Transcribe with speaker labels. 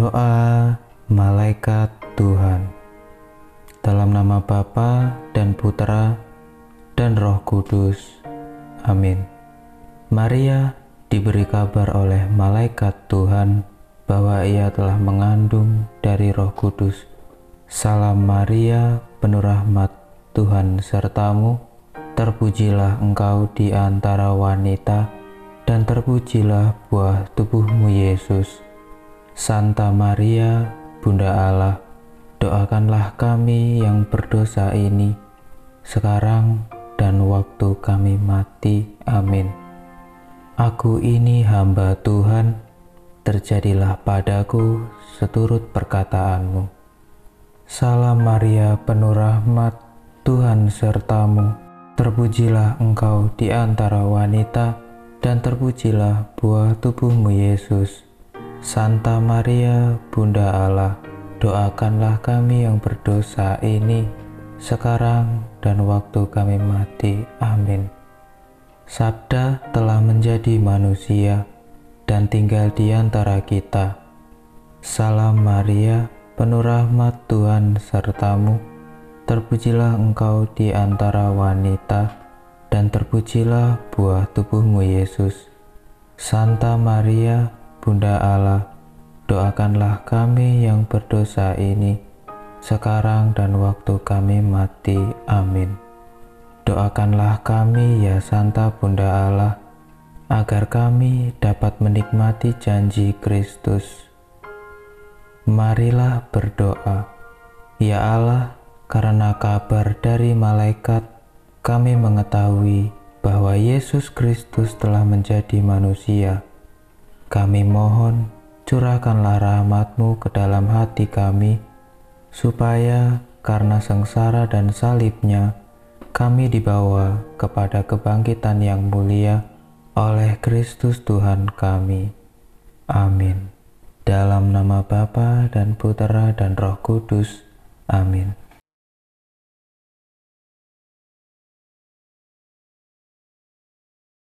Speaker 1: Doa Malaikat Tuhan Dalam nama Bapa dan Putra dan Roh Kudus. Amin. Maria diberi kabar oleh malaikat Tuhan bahwa ia telah mengandung dari Roh Kudus. Salam Maria, penuh rahmat, Tuhan sertamu. Terpujilah engkau di antara wanita, dan terpujilah buah tubuhmu Yesus. Santa Maria, Bunda Allah, doakanlah kami yang berdosa ini, sekarang dan waktu kami mati. Amin. Aku ini hamba Tuhan, terjadilah padaku seturut perkataanmu. Salam Maria, penuh rahmat, Tuhan sertamu. Terpujilah engkau di antara wanita, dan terpujilah buah tubuhmu Yesus. Santa Maria, Bunda Allah, doakanlah kami yang berdosa ini sekarang dan waktu kami mati. Amin. Sabda telah menjadi manusia dan tinggal di antara kita. Salam Maria, penuh rahmat Tuhan sertamu. Terpujilah engkau di antara wanita, dan terpujilah buah tubuhmu Yesus. Santa Maria, Bunda Allah, doakanlah kami yang berdosa ini, sekarang dan waktu kami mati. Amin. Doakanlah kami ya Santa Bunda Allah, agar kami dapat menikmati janji Kristus. Marilah berdoa. Ya Allah, karena kabar dari malaikat, kami mengetahui bahwa Yesus Kristus telah menjadi manusia kami mohon, curahkanlah rahmatmu ke dalam hati kami, supaya karena sengsara dan salibnya, kami dibawa kepada kebangkitan yang mulia oleh Kristus Tuhan kami. Amin. Dalam nama Bapa dan Putera dan Roh Kudus. Amin.